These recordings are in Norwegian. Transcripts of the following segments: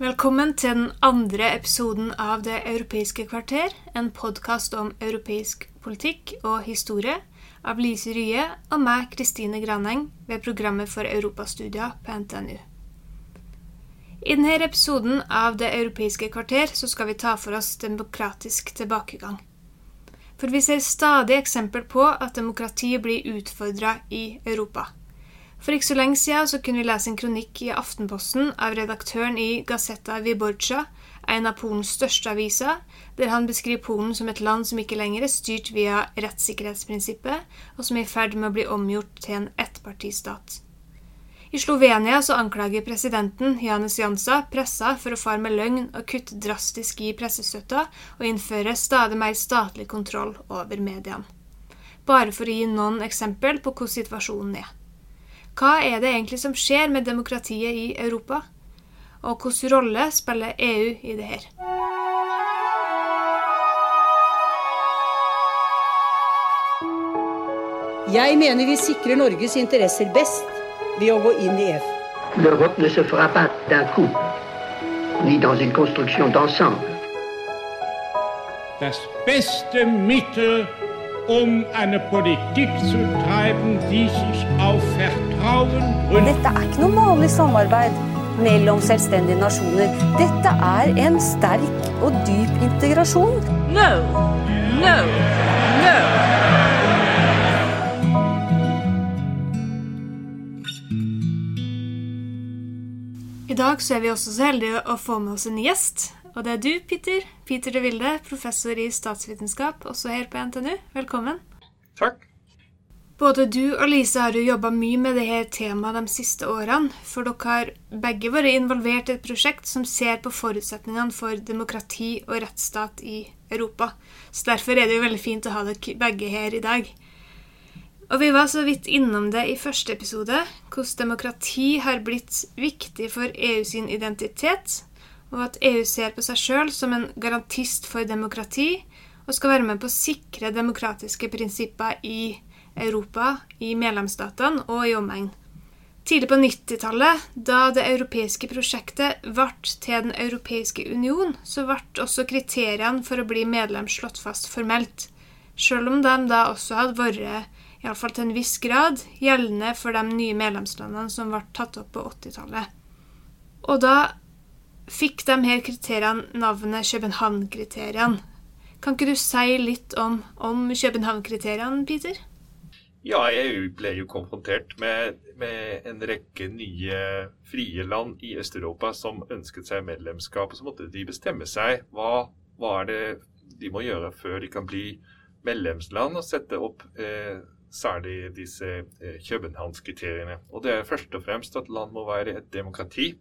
Velkommen til den andre episoden av Det europeiske kvarter, en podkast om europeisk politikk og historie av Lise Rye og meg, Kristine Graneng, ved programmet for europastudier på NTNU. I denne episoden av Det europeiske kvarter så skal vi ta for oss demokratisk tilbakegang. For vi ser stadig eksempel på at demokratiet blir utfordra i Europa. For ikke så lenge siden så kunne vi lese en kronikk i Aftenposten av redaktøren i Gazeta Viborca, en av Polens største aviser, der han beskriver Polen som et land som ikke lenger er styrt via rettssikkerhetsprinsippet, og som er i ferd med å bli omgjort til en ettpartistat. I Slovenia så anklager presidenten Janis Jansa pressa for å fare med løgn og kutte drastisk i pressestøtta og innføre stadig mer statlig kontroll over mediene. Bare for å gi noen eksempel på hvordan situasjonen er. Hva er det egentlig som skjer med demokratiet i Europa? Og hvilken rolle spiller EU i det her? Jeg mener vi sikrer Norges interesser best ved å gå inn i EF. L'Europe ne se fera pas d'un coup, ni dans une construction d'ensemble. Das beste Mittel, um eine Politik zu treiben, die sich auf Vertrauen Dette er ikke noe vanlig samarbeid mellom selvstendige nasjoner. Dette er en sterk og dyp integrasjon. No, no, no. I dag så er vi også så heldige å få med oss en gjest. Og det er du, Peter. Peter de Vilde, professor i statsvitenskap, også her på NTNU. Velkommen. Takk. Både du og Lise har jo jobba mye med dette temaet de siste årene, for dere har begge vært involvert i et prosjekt som ser på forutsetningene for demokrati og rettsstat i Europa. Så derfor er det jo veldig fint å ha dere begge her i dag. Og vi var så vidt innom det i første episode, hvordan demokrati har blitt viktig for EU sin identitet, og at EU ser på seg sjøl som en garantist for demokrati, og skal være med på å sikre demokratiske prinsipper i Europa, i medlemsstatene og i omegn. Tidlig på 90-tallet, da det europeiske prosjektet ble til Den europeiske union, så ble også kriteriene for å bli medlem slått fast formelt, selv om de da også hadde vært, iallfall til en viss grad, gjeldende for de nye medlemslandene som ble tatt opp på 80-tallet. Og da fikk de her kriteriene navnet København-kriteriene. Kan ikke du si litt om, om København-kriteriene, Peter? Ja, EU ble jo konfrontert med, med en rekke nye frie land i Øst-Europa som ønsket seg medlemskap. og Så måtte de bestemme seg hva, hva er det de må gjøre før de kan bli medlemsland, og sette opp eh, særlig disse eh, Københavnskriteriene. Og det er først og fremst at land må være et demokrati.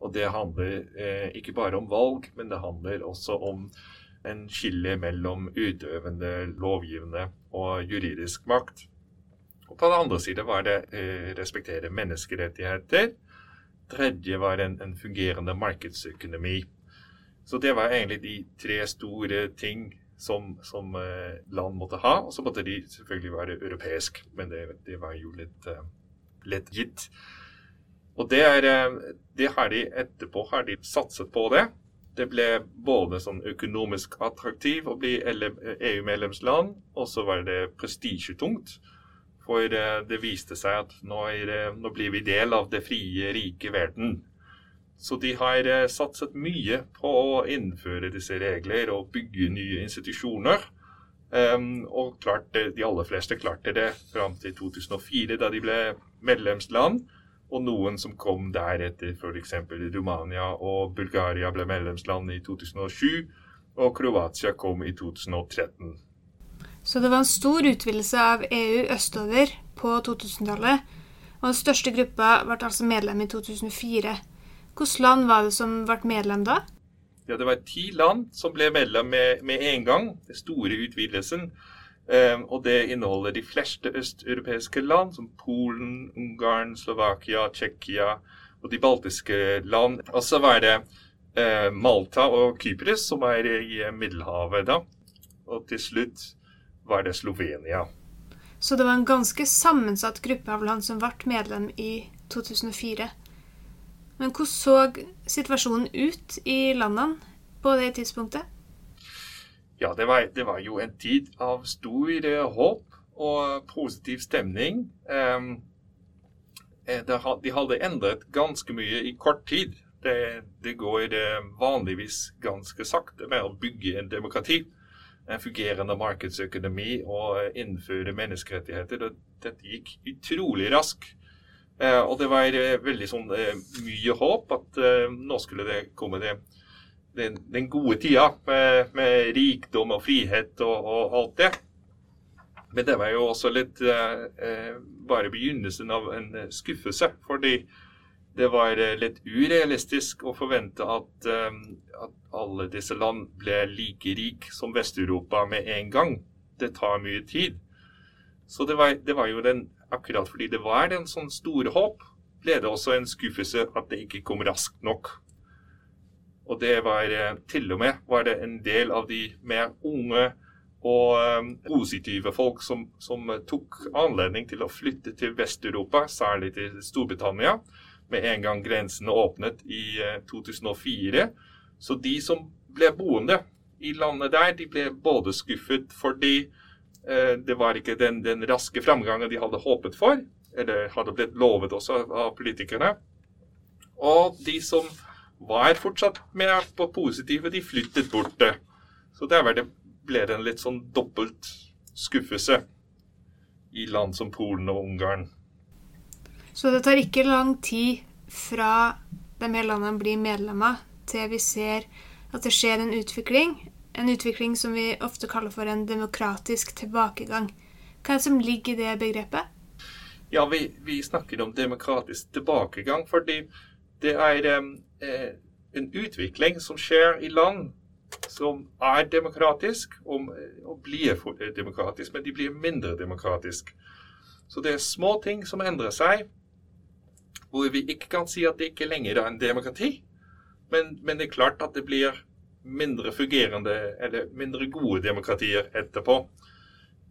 Og det handler eh, ikke bare om valg, men det handler også om en skille mellom utøvende, lovgivende og juridisk makt. Og på den andre side var det eh, respektere menneskerettigheter. Tredje var en, en fungerende markedsøkonomi. Så det var egentlig de tre store ting som, som eh, land måtte ha. Og så måtte de selvfølgelig være europeisk, men det, det var jo litt, eh, litt gitt. Og det, er, det har de etterpå har de satset på det. Det ble både sånn økonomisk attraktiv å bli EU-medlemsland, og så var det prestisjetungt. For det, det viste seg at nå, det, nå blir vi del av det frie, rike verden. Så de har eh, satset mye på å innføre disse regler og bygge nye institusjoner. Um, og klarte, de aller fleste klarte det fram til 2004, da de ble medlemsland. Og noen som kom deretter, f.eks. Romania og Bulgaria ble medlemsland i 2007. Og Kroatia kom i 2013. Så det var en stor utvidelse av EU østover på 2000-tallet. Og den største gruppa ble altså medlem i 2004. Hvilke land var det som ble medlem da? Ja, Det var ti land som ble medlem med, med en gang. Den store utvidelsen. Um, og det inneholder de fleste østeuropeiske land, som Polen, Ungarn, Slovakia, Tsjekkia og de baltiske land. Og så var det uh, Malta og Kypros, som er i Middelhavet da. Og til slutt var det Slovenia. Så det var en ganske sammensatt gruppe av land som ble medlem i 2004. Men hvordan så situasjonen ut i landene på det tidspunktet? Ja, det var, det var jo en tid av stor eh, håp og positiv stemning. Um, de hadde endret ganske mye i kort tid. Det, det går vanligvis ganske sakte med å bygge en demokrati. En fungerende markedsøkonomi og innføre menneskerettigheter. Dette gikk utrolig raskt. Eh, og det var eh, veldig sånn eh, mye håp at nå skulle det komme det, den, den gode tida med, med, rikdom og frihet og, og, alt det. Men det var jo også litt bare begynnelsen av en skuffelse. Fordi det var litt urealistisk å forvente at, at alle disse land ble like rik som Vest-Europa med en gang. Det tar mye tid. Så det var, det var jo den akkurat fordi det var en sånn store håp, ble det også en skuffelse at det ikke kom raskt nok. Og det var eh, til og med var det en del av de mer unge og um, positive folk som, som, tok anledning til å flytte til Vest-Europa, særlig til Storbritannia, med en gang grensene åpnet i uh, 2004. Så de som ble boende i landet der, de ble både skuffet fordi Eh, det var ikke den, den, raske framgangen de hadde håpet for, eller hadde blitt lovet også av politikerne. Og de som var fortsatt mer på positive, de flyttet bort. Så der det, ble det en litt sånn dobbelt skuffelse i land som Polen og Ungarn. Så det tar ikke lang tid fra de her landene blir medlemmer, til vi ser at det skjer en utvikling, en utvikling som vi ofte kaller for en demokratisk tilbakegang. Hva er det som ligger i det begrepet? Ja, vi, vi snakker om demokratisk tilbakegang fordi det er eh, en utvikling som skjer i land som er demokratisk, og, og blir demokratisk, men de blir mindre demokratisk. Så det er små ting som endrer seg, hvor vi ikke kan si at det ikke lenger er en demokrati. Men, men det er klart at det blir mindre fungerende eller mindre gode demokratier etterpå.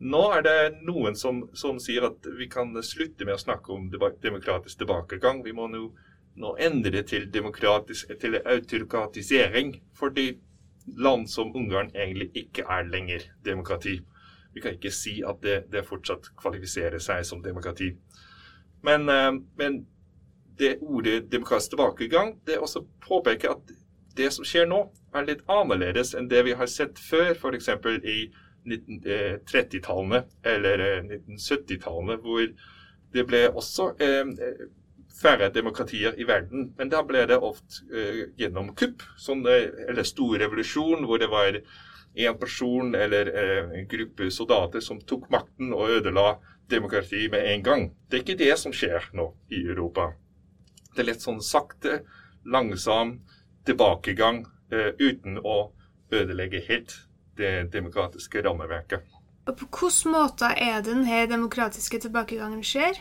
Nå er det noen som, som, sier at vi kan slutte med å snakke om demokratisk tilbakegang. Vi må nå, nå endre til, til autokratisering. Fordi land som Ungarn egentlig ikke er lenger demokrati. Vi kan ikke si at det, det fortsatt kvalifiserer seg som demokrati. Men, eh, men det ordet demokratisk tilbakegang det også påpeker at det som skjer nå, er litt annerledes enn det vi har sett før, f.eks. i 1930-tallene eh, eller 1970-tallene, eh, hvor det ble også eh, færre demokratier i verden. Men da ble det ofte uh, gjennom kupp, sånn, eller stor revolusjon, hvor det var en person eller uh, en gruppe soldater som tok makten og ødela demokrati med en gang. Det er ikke det som skjer nå i Europa. Det er litt sånn sakte, langsom tilbakegang uh, uten å ødelegge helt det demokratiske rammeverket. Og På hvilken måte er det denne demokratiske tilbakegangen skjer?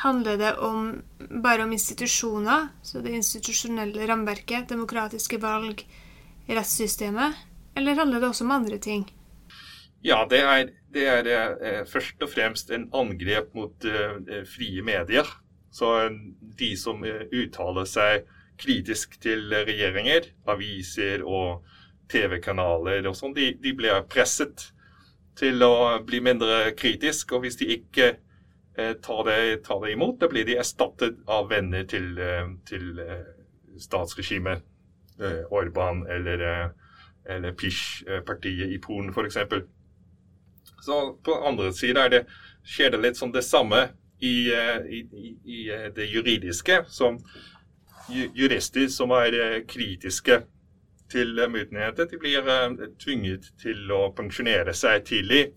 Handler det om, bare om institusjoner, så det institusjonelle rammeverket, demokratiske valg, rettssystemet, eller handler det også om andre ting? Ja, det er, det er eh, først og fremst en angrep mot eh, frie medier. Så de som eh, uttaler seg kritisk til regjeringer, aviser og TV-kanaler og sånn, de, de, blir presset til å bli mindre kritisk. Og hvis de ikke eh, tar, det, ta det, imot, da blir de erstattet av venner til, eh, til eh, statsregimet. Orban eller, eller Pish-partiet i Polen f.eks. Så på andre siden skjer det litt sånn det samme i, i, i, det juridiske. som jurister som er kritiske til myndigheter, de blir tvunget til å pensjonere seg tidlig.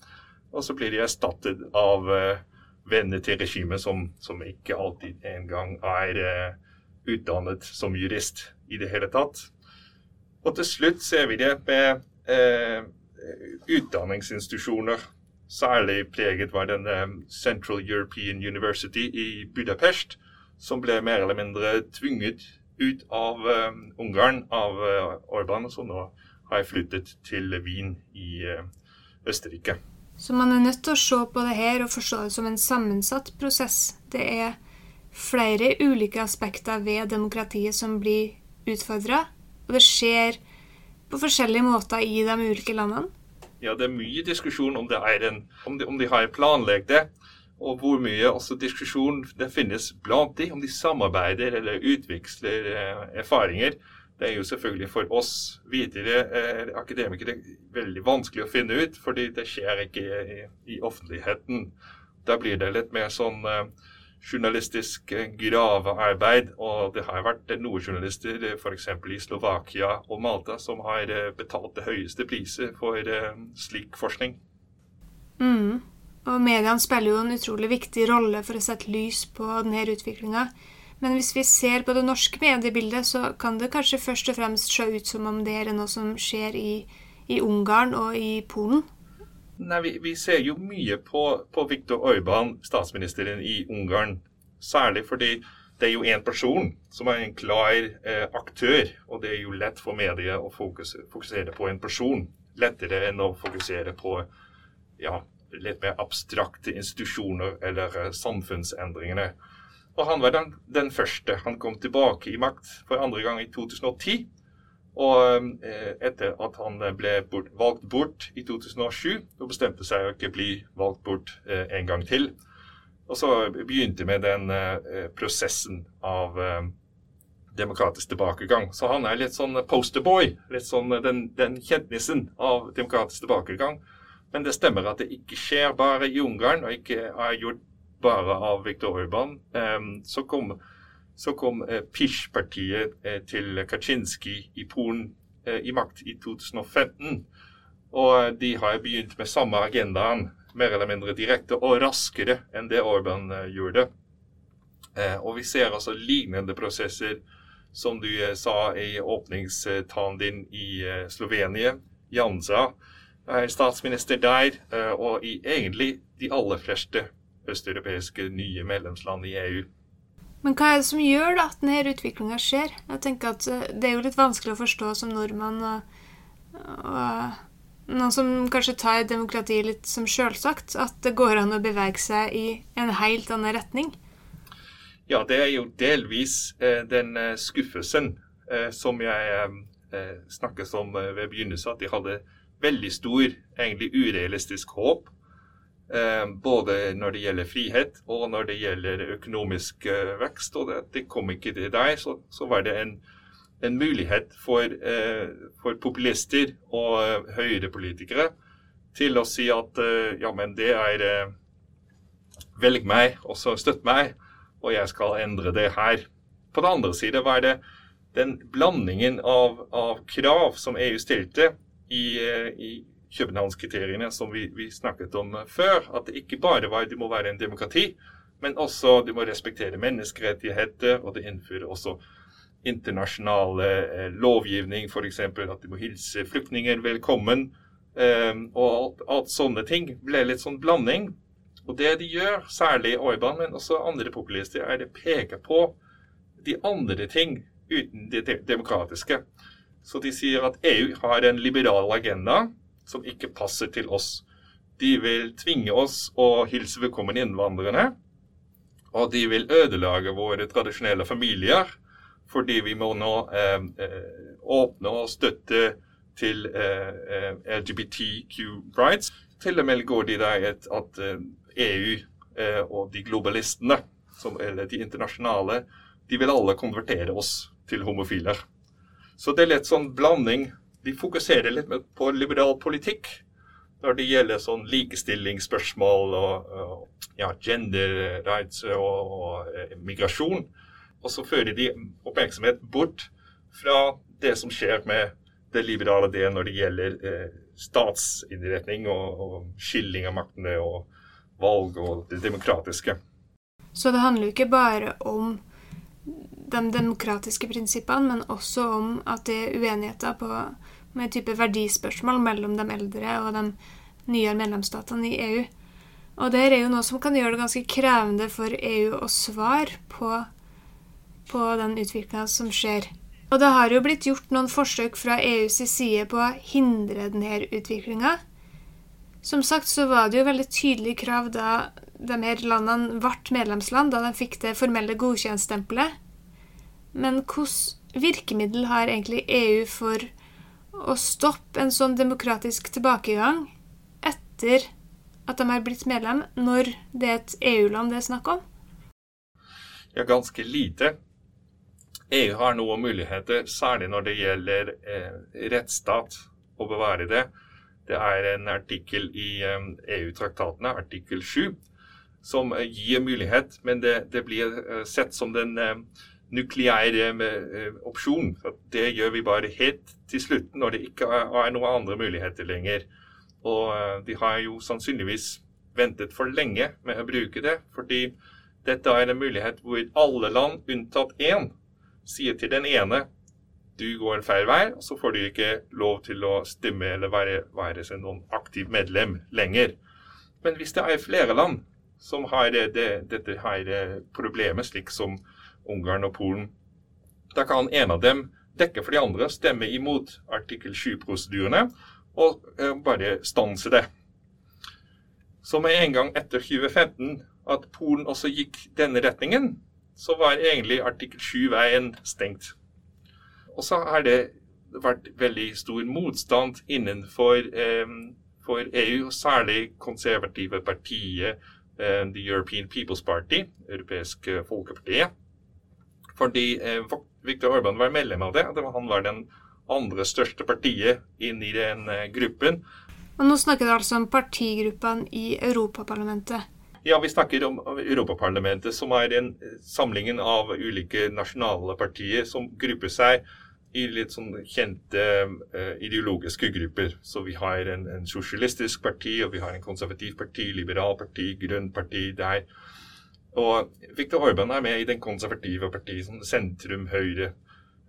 Og så blir de erstattet av venner til regimet som, som ikke alltid engang er utdannet som jurist i det hele tatt. Og til slutt ser vi det med eh, utdanningsinstitusjoner. Særlig preget var den Central European University i Budapest, som ble mer eller mindre tvunget ut av um, Ungarn av uh, Orban, som nå har flyttet til Wien i uh, Østerrike. Så man er nødt til å se på det her og forstå det som en sammensatt prosess. Det er flere ulike aspekter ved demokratiet som blir utfordra, og det skjer på forskjellige måter i de ulike landene? Ja, det er mye diskusjon om, en, om, de, om de har planlagt det, og hvor mye også diskusjon det finnes blant de, om de samarbeider eller utveksler eh, erfaringer. Det er jo selvfølgelig for oss videre eh, akademikere veldig vanskelig å finne ut, fordi det skjer ikke i, i offentligheten. Da blir det litt mer sånn eh, journalistisk eh, gravearbeid. Og det har vært noen journalister eh, f.eks. i Slovakia og Malta som har eh, betalt det høyeste priset for slik forskning. Mm. Og mediene spiller jo en utrolig viktig rolle for å sette lys på denne utviklinga. Men hvis vi ser på det norske mediebildet, så kan det kanskje først og fremst se ut som om det er noe som skjer i, i Ungarn og i Polen? Nei, vi, vi, ser jo mye på, på Viktor Orban, statsministeren i Ungarn. Særlig fordi det er jo én person som er en klar eh, aktør. Og det er jo lett for mediet å fokusere, fokusere, på en person. Lettere enn å fokusere på ja, litt mer abstrakte institusjoner eller eh, samfunnsendringene. Og han var den, den første. Han kom tilbake i makt for andre gang i 2010. Og eh, etter at han ble bort, valgt bort i 2007, og bestemte seg å ikke bli valgt bort eh, en gang til. Og så begynte med den eh, prosessen av demokratisk tilbakegang. Så han er litt sånn posterboy, litt sånn den, den kjentnissen av demokratisk tilbakegang. Men det stemmer at det ikke skjer bare i Ungarn, og ikke er gjort bare av Viktor Orban. Så kom så kom eh, PISH-partiet eh, til Kaczynski i Polen eh, i makt i 2015. Og de har begynt med samme agendaen, mer eller mindre direkte og raskere enn det Orban gjorde. Og vi ser altså lignende prosesser som du sa i åpningstalen din i Slovenia. Janza er statsminister der, og i egentlig de aller fleste østeuropeiske nye medlemsland i EU. Men hva er det som gjør da, at denne utviklinga skjer? Jeg tenker at eh, Det er jo litt vanskelig å forstå som nordmann. Og, og noen som kanskje tar demokratiet litt som sjølsagt. At det går an å bevege seg i en helt annen retning. Ja, det er jo delvis eh, den eh, skuffelsen eh, som jeg eh, eh snakket om ved begynnelsen. At de hadde veldig stor, egentlig urealistisk håp Eh, både når det gjelder frihet og når det gjelder økonomisk eh, vekst. Og det kom ikke til deg, Så, så var det en, en mulighet for, eh, for, populister og høyrepolitikere til å si at ja, men det er Velg meg, og så støtt meg, og jeg skal endre det her. På den andre side var det den blandingen av, av krav som EU stilte i, i Københavnskriteriene som vi, vi, snakket om før. At det ikke bare var det må være en demokrati, men også det må respektere menneskerettigheter. Og det innfører også internasjonale eh, lovgivning, f.eks. at de må hilse flyktninger velkommen. Eh, og alt, alt, sånne ting ble litt sånn blanding. Og det de gjør, særlig Orban, men også andre populister, er å peke på de andre ting uten det demokratiske. Så de sier at EU har en liberal agenda som ikke passer til oss. De vil tvinge oss å hilse velkommen innvandrerne. Og de vil ødelage våre tradisjonelle familier fordi vi må nå eh, eh åpne og støtte til eh, eh LGBTQ rights. Til og med går de der at, at EU eh, og de globalistene, som, eller de internasjonale, de vil alle konvertere oss til homofiler. Så det er litt sånn blanding de fokuserer litt på liberal politikk når det gjelder sånn likestillingsspørsmål og, og ja, gender rights og, og, migrasjon. Og så fører de oppmerksomhet bort fra det som skjer med det liberale det når det gjelder eh, statsinnretning og, og skilling av maktene og valg og det demokratiske. Så det handler jo ikke bare om de demokratiske prinsippene, men også om at det er uenigheter på med type verdispørsmål mellom de eldre og de nye medlemsstatene i EU. Og det er jo noe som kan gjøre det ganske krevende for EU å svare på, på den utviklinga som skjer. Og det har jo blitt gjort noen forsøk fra EUs side på å hindre denne utviklinga. Som sagt så var det jo veldig tydelige krav da de her landene ble medlemsland da de fikk det formelle godkjentstempelet. Men hvilke virkemiddel har egentlig EU for å stoppe en sånn demokratisk tilbakegang etter at de har blitt medlem, når det er et EU-land det er snakk om? Ja, ganske lite. EU har noen muligheter, særlig når det gjelder eh, rettsstat, å bevare det. Det er en artikkel i eh, EU-traktatene, artikkel 7, som eh, gir mulighet, men det, det blir eh, sett som den eh, nukleære eh, opsjon. Det gjør vi bare helt til slutten, når det ikke er, noen andre muligheter lenger. Og de har jo sannsynligvis ventet for lenge med å bruke det, fordi dette er en mulighet hvor alle land unntatt én sier til den ene du går en feil vei, og så får du ikke lov til å stemme eller være, være noen aktiv medlem lenger. Men hvis det er flere land som har det, det, dette her problemet, slik som Ungarn og Polen, da kan en av dem dekke for de andre, stemme imot artikkel 7-prosedyrene og uh, bare stanse det. Så med en gang etter 2015 at Polen også gikk denne retningen, så var egentlig artikkel 7-veien stengt. Og så har det vært veldig stor motstand innenfor eh, EU, særlig konservative partiet eh, The European People's Party, europeiske folkepartiet. Fordi eh, Viktor Orban var medlem av det. Han var den andre største partiet inn i den eh, gruppen. Og Nå snakker du altså om partigruppene i Europaparlamentet. Ja, vi snakker om Europaparlamentet, som er en samlingen av ulike nasjonale partier som grupper seg i litt sånn kjente eh, ideologiske grupper. Så vi har en, en, sosialistisk parti, og vi har en konservativ parti, liberal parti, grønn parti der. Og Viktor Orban er med i den konservative partiet, sånn sentrum-høyre,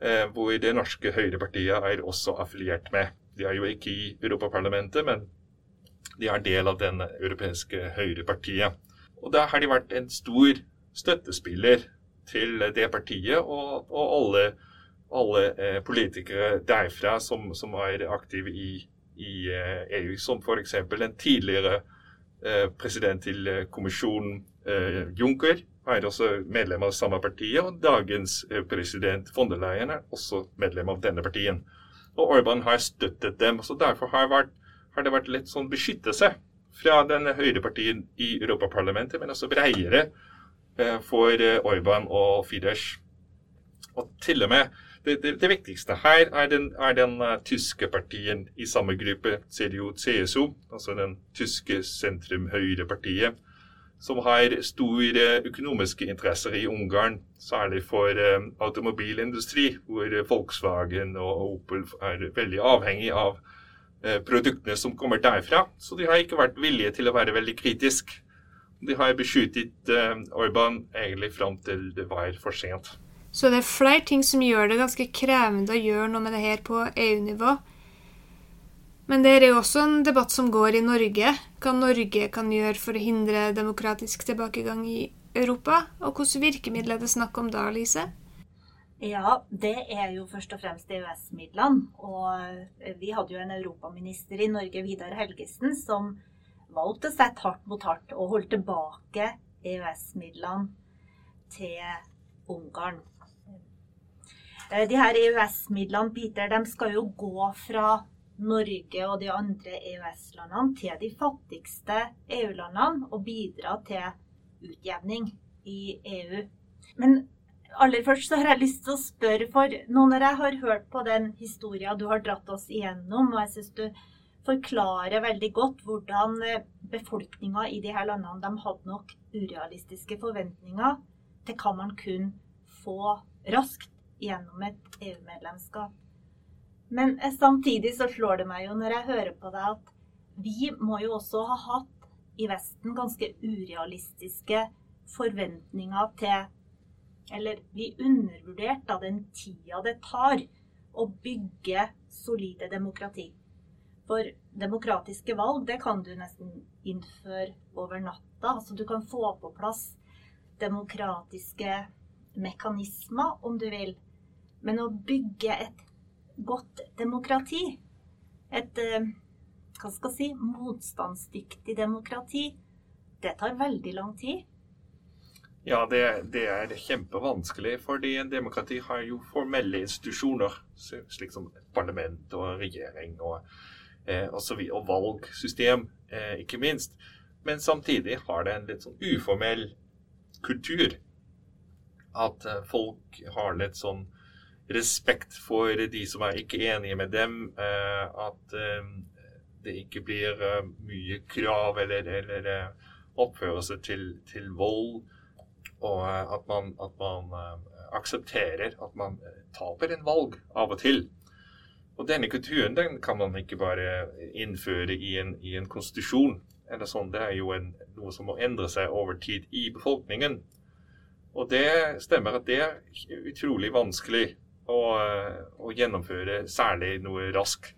eh, hvor det norske høyrepartiet er også affiliert med. De er jo ikke i Europaparlamentet, men de er del av den europeiske høyrepartiet. Og da har de vært en stor støttespiller til det partiet og, og alle, alle eh, politikere derfra som, som er aktive i, i eh, EU, som f.eks. en tidligere president til eh, kommisjonen eh, Juncker er også medlem av samme partiet, og dagens eh, president von der Leyen er også medlem av denne partien. Og Orban har støttet dem. så Derfor har, vært, har det vært litt sånn beskyttelse fra denne høyrepartien i Europaparlamentet, men også bredere eh, for eh, Orban og Fidesz. Og til og med det, det, det viktigste her er den, er den uh, tyske partien i samme gruppe, CDU-CSU, altså den tyske sentrum-høyre-partiet, som har store økonomiske interesser i Ungarn, særlig for uh, automobilindustri, hvor Volkswagen og Opel er veldig avhengig av Eh, produktene som kommer derfra. Så de har ikke vært villige til å være veldig kritisk. De har beskyttet Orban egentlig fram til det var for sent. Så det er flere ting som gjør det ganske krevende å gjøre noe med det her på EU-nivå. Men det er jo også en debatt som går i Norge. Hva Norge kan gjøre for å hindre demokratisk tilbakegang i Europa? Og hvilke virkemidler er det snakk om da, Lise? Ja, det er jo først og fremst EØS-midlene. Og vi hadde jo en europaminister i Norge, Vidar Helgesen, som valgte å sette hardt mot hardt og holde tilbake EØS-midlene til Ungarn. Eh, de her EØS-midlene, Peter, de skal jo gå fra Norge og de andre EØS-landene til de fattigste EU-landene og bidra til utjevning i EU. Men aller først så har jeg lyst til å spørre, for nå når jeg har hørt på den historien du har dratt oss igjennom, og jeg syns du forklarer veldig godt hvordan eh, befolkninga i de her landene de hadde nok urealistiske forventninger til hva man kunne få raskt gjennom et EU-medlemskap. Men eh, samtidig så slår det meg jo når jeg hører på deg, at vi må jo også ha hatt i Vesten ganske urealistiske forventninger til eller vi undervurderte da den tida det tar å bygge solide demokrati. For demokratiske valg, det kan du nesten innføre over natta. Altså du kan få på plass demokratiske mekanismer, om du vil. Men å bygge et godt demokrati, et eh, hva skal jeg si, motstandsdyktig demokrati, det tar veldig lang tid. Ja, det, det, er kjempevanskelig, fordi en demokrati har jo formelle institusjoner, slik som parlament og regjering og, eh, og, så videre, og valgsystem, eh, ikke minst. Men samtidig har det en litt sånn uformell kultur. At eh, folk har litt sånn respekt for de som er ikke enige med dem. Eh, at eh, det ikke blir eh, mye krav eller, eller oppførelse til, til vold og at man, at man aksepterer at man taper en valg av og til. Og denne kulturen den kan man ikke bare innføre i en, i en konstitusjon. eller sånn. Det er jo en, noe som må endre seg over tid i befolkningen. Og det stemmer at det er utrolig vanskelig å, å gjennomføre, særlig noe raskt.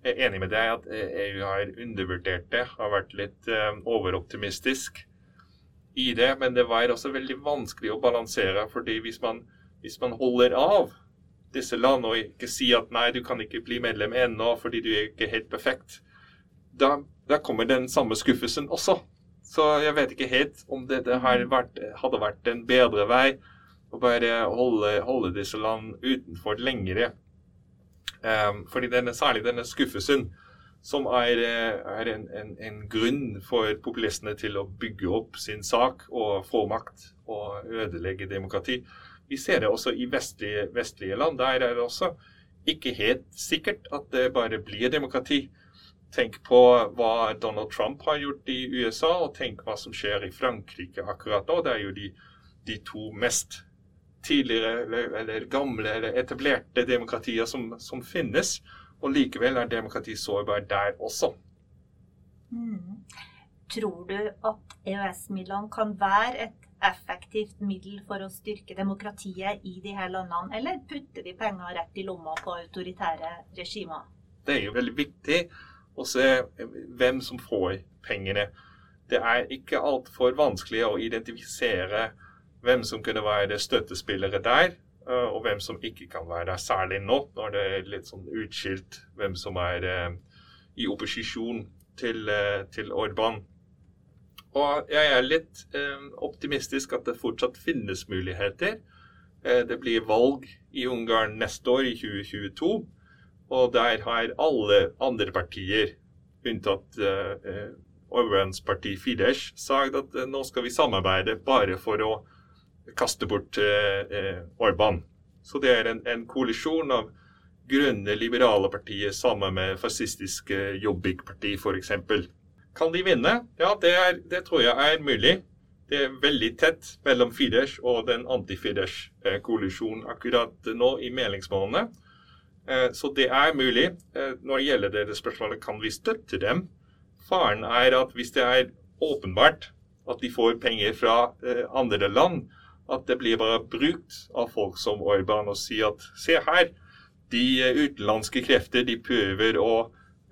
Jeg er enig med deg at EU har undervurdert det, har vært litt overoptimistisk i det, men det var også veldig vanskelig å balansere. fordi hvis man, hvis man holder av disse landene og ikke sier at nei, du kan ikke bli medlem ennå fordi du er ikke helt perfekt, da, da kommer den samme skuffelsen også. Så jeg vet ikke helt om det, det vært, hadde vært en bedre vei å bare holde, holde disse land utenfor lengre. Um, fordi denne, særlig denne skuffelsen som er, er en, en, en, grunn for populistene til å bygge opp sin sak og få makt og ødelegge demokrati. Vi ser det også i vestlige, vestlige land. Der er det også ikke helt sikkert at det bare blir demokrati. Tenk på hva Donald Trump har gjort i USA, og tenk hva som skjer i Frankrike akkurat nå. Det er jo de, de to mest tidligere eller, eller, gamle eller etablerte demokratier som, som finnes. Og likevel er demokrati sårbar der også. Mm. Tror du at EØS-midlene kan være et effektivt middel for å styrke demokratiet i de her landene, eller putter de penger rett i lomma på autoritære regimer? Det er jo veldig viktig å se hvem som får pengene. Det er ikke altfor vanskelig å identifisere hvem som kunne være støttespillere der. Eh, og hvem som ikke kan være der. Særlig nå, når det er litt sånn utskilt hvem som er eh, i opposisjon til, eh, til Orban. Og jeg er litt optimistisk at det fortsatt finnes muligheter. det blir valg i Ungarn neste år, i 2022. Og der har alle andre partier, unntatt Orbans parti Fidesz, sagt at nå skal vi samarbeide bare for å kaste bort eh, eh, Orban. Så det er en, en koalisjon av grønne, liberale partier sammen med fascistiske Jobbik-parti f.eks. Kan de vinne? Ja, det, er, det, tror jeg er mulig. Det er veldig tett mellom Fidesz og den anti-Fidesz-koalisjonen akkurat nå i meningsmålene. Eh, så det er mulig. Når det gjelder det spørsmålet kan vi støtte dem, faren er at hvis det er åpenbart at de får penger fra andre land, at det blir bare brukt av folk som Orban og sier at se her, de utenlandske krefter de prøver å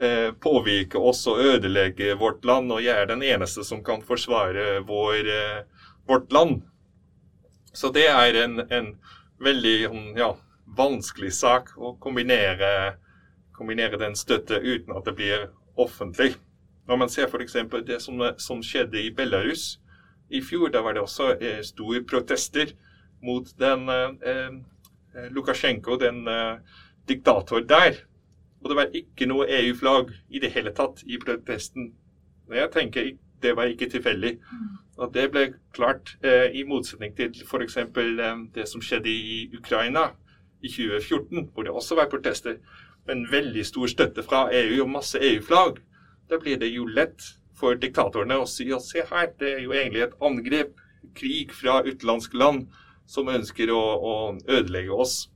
eh, påvirke oss og ødelegge vårt land, og jeg er den eneste som kan forsvare vår, eh, vårt land. Så det er en, en veldig ja, vanskelig sak å kombinere, kombinere den støtte uten at det blir offentlig. Når man ser f.eks. det som, som skjedde i Belarus, i fjor da var det også eh, store protester mot den eh, eh Lukasjenko, den eh, diktator der. Og det var ikke noe EU-flagg i det hele tatt i protesten. Og jeg tenker det var ikke tilfeldig. Og det ble klart eh, i motsetning til f.eks. Eh, det som skjedde i Ukraina i 2014, hvor det også var protester. Men veldig stor støtte fra EU og masse EU-flagg. Da blir det jo lett for diktatorene å si at se her, det er jo egentlig et angrep, krig fra utenlandske land som ønsker å, å ødelegge oss.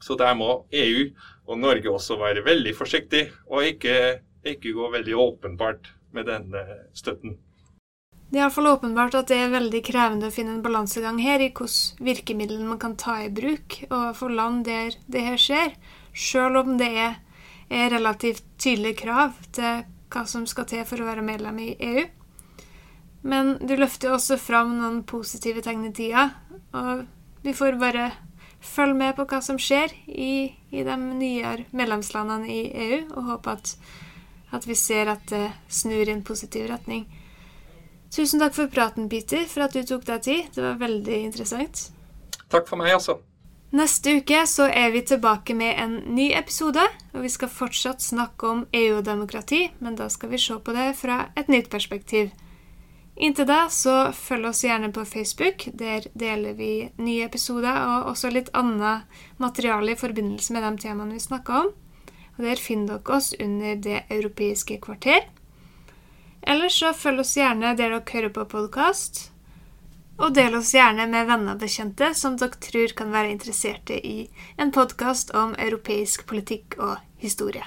Så der må EU og Norge også være veldig forsiktig, og ikke, ikke gå veldig åpenbart med denne støtten. Det er iallfall åpenbart at det er veldig krevende å finne en balansegang her i hvilke virkemidler man kan ta i bruk overfor land der det her skjer, sjøl om det er, er relativt tydelige krav til hva som skal til for å være medlem i EU. Men du løfter også fram noen positive tegn i tida, og vi får bare følge med på hva som skjer i, i de nye medlemslandene i EU, og håpe at, at, vi ser at det snur i en positiv retning. Tusen takk for praten, Peter, for at du tok deg tid. Det var veldig interessant. Takk for meg, altså. Neste uke så er vi tilbake med en ny episode, og vi skal fortsatt snakke om EU og demokrati, men da skal vi se på det fra et nytt perspektiv. Inntil da så følg oss gjerne på Facebook. Der deler vi nye episoder og også litt annet materiale i forbindelse med de temaene vi snakker om. Og Der finner dere oss under Det europeiske kvarter. Ellers så følg oss gjerne der dere hører på podkast. Og del oss gjerne med venner og bekjente som dere tror kan være interesserte i en podkast om europeisk politikk og historie.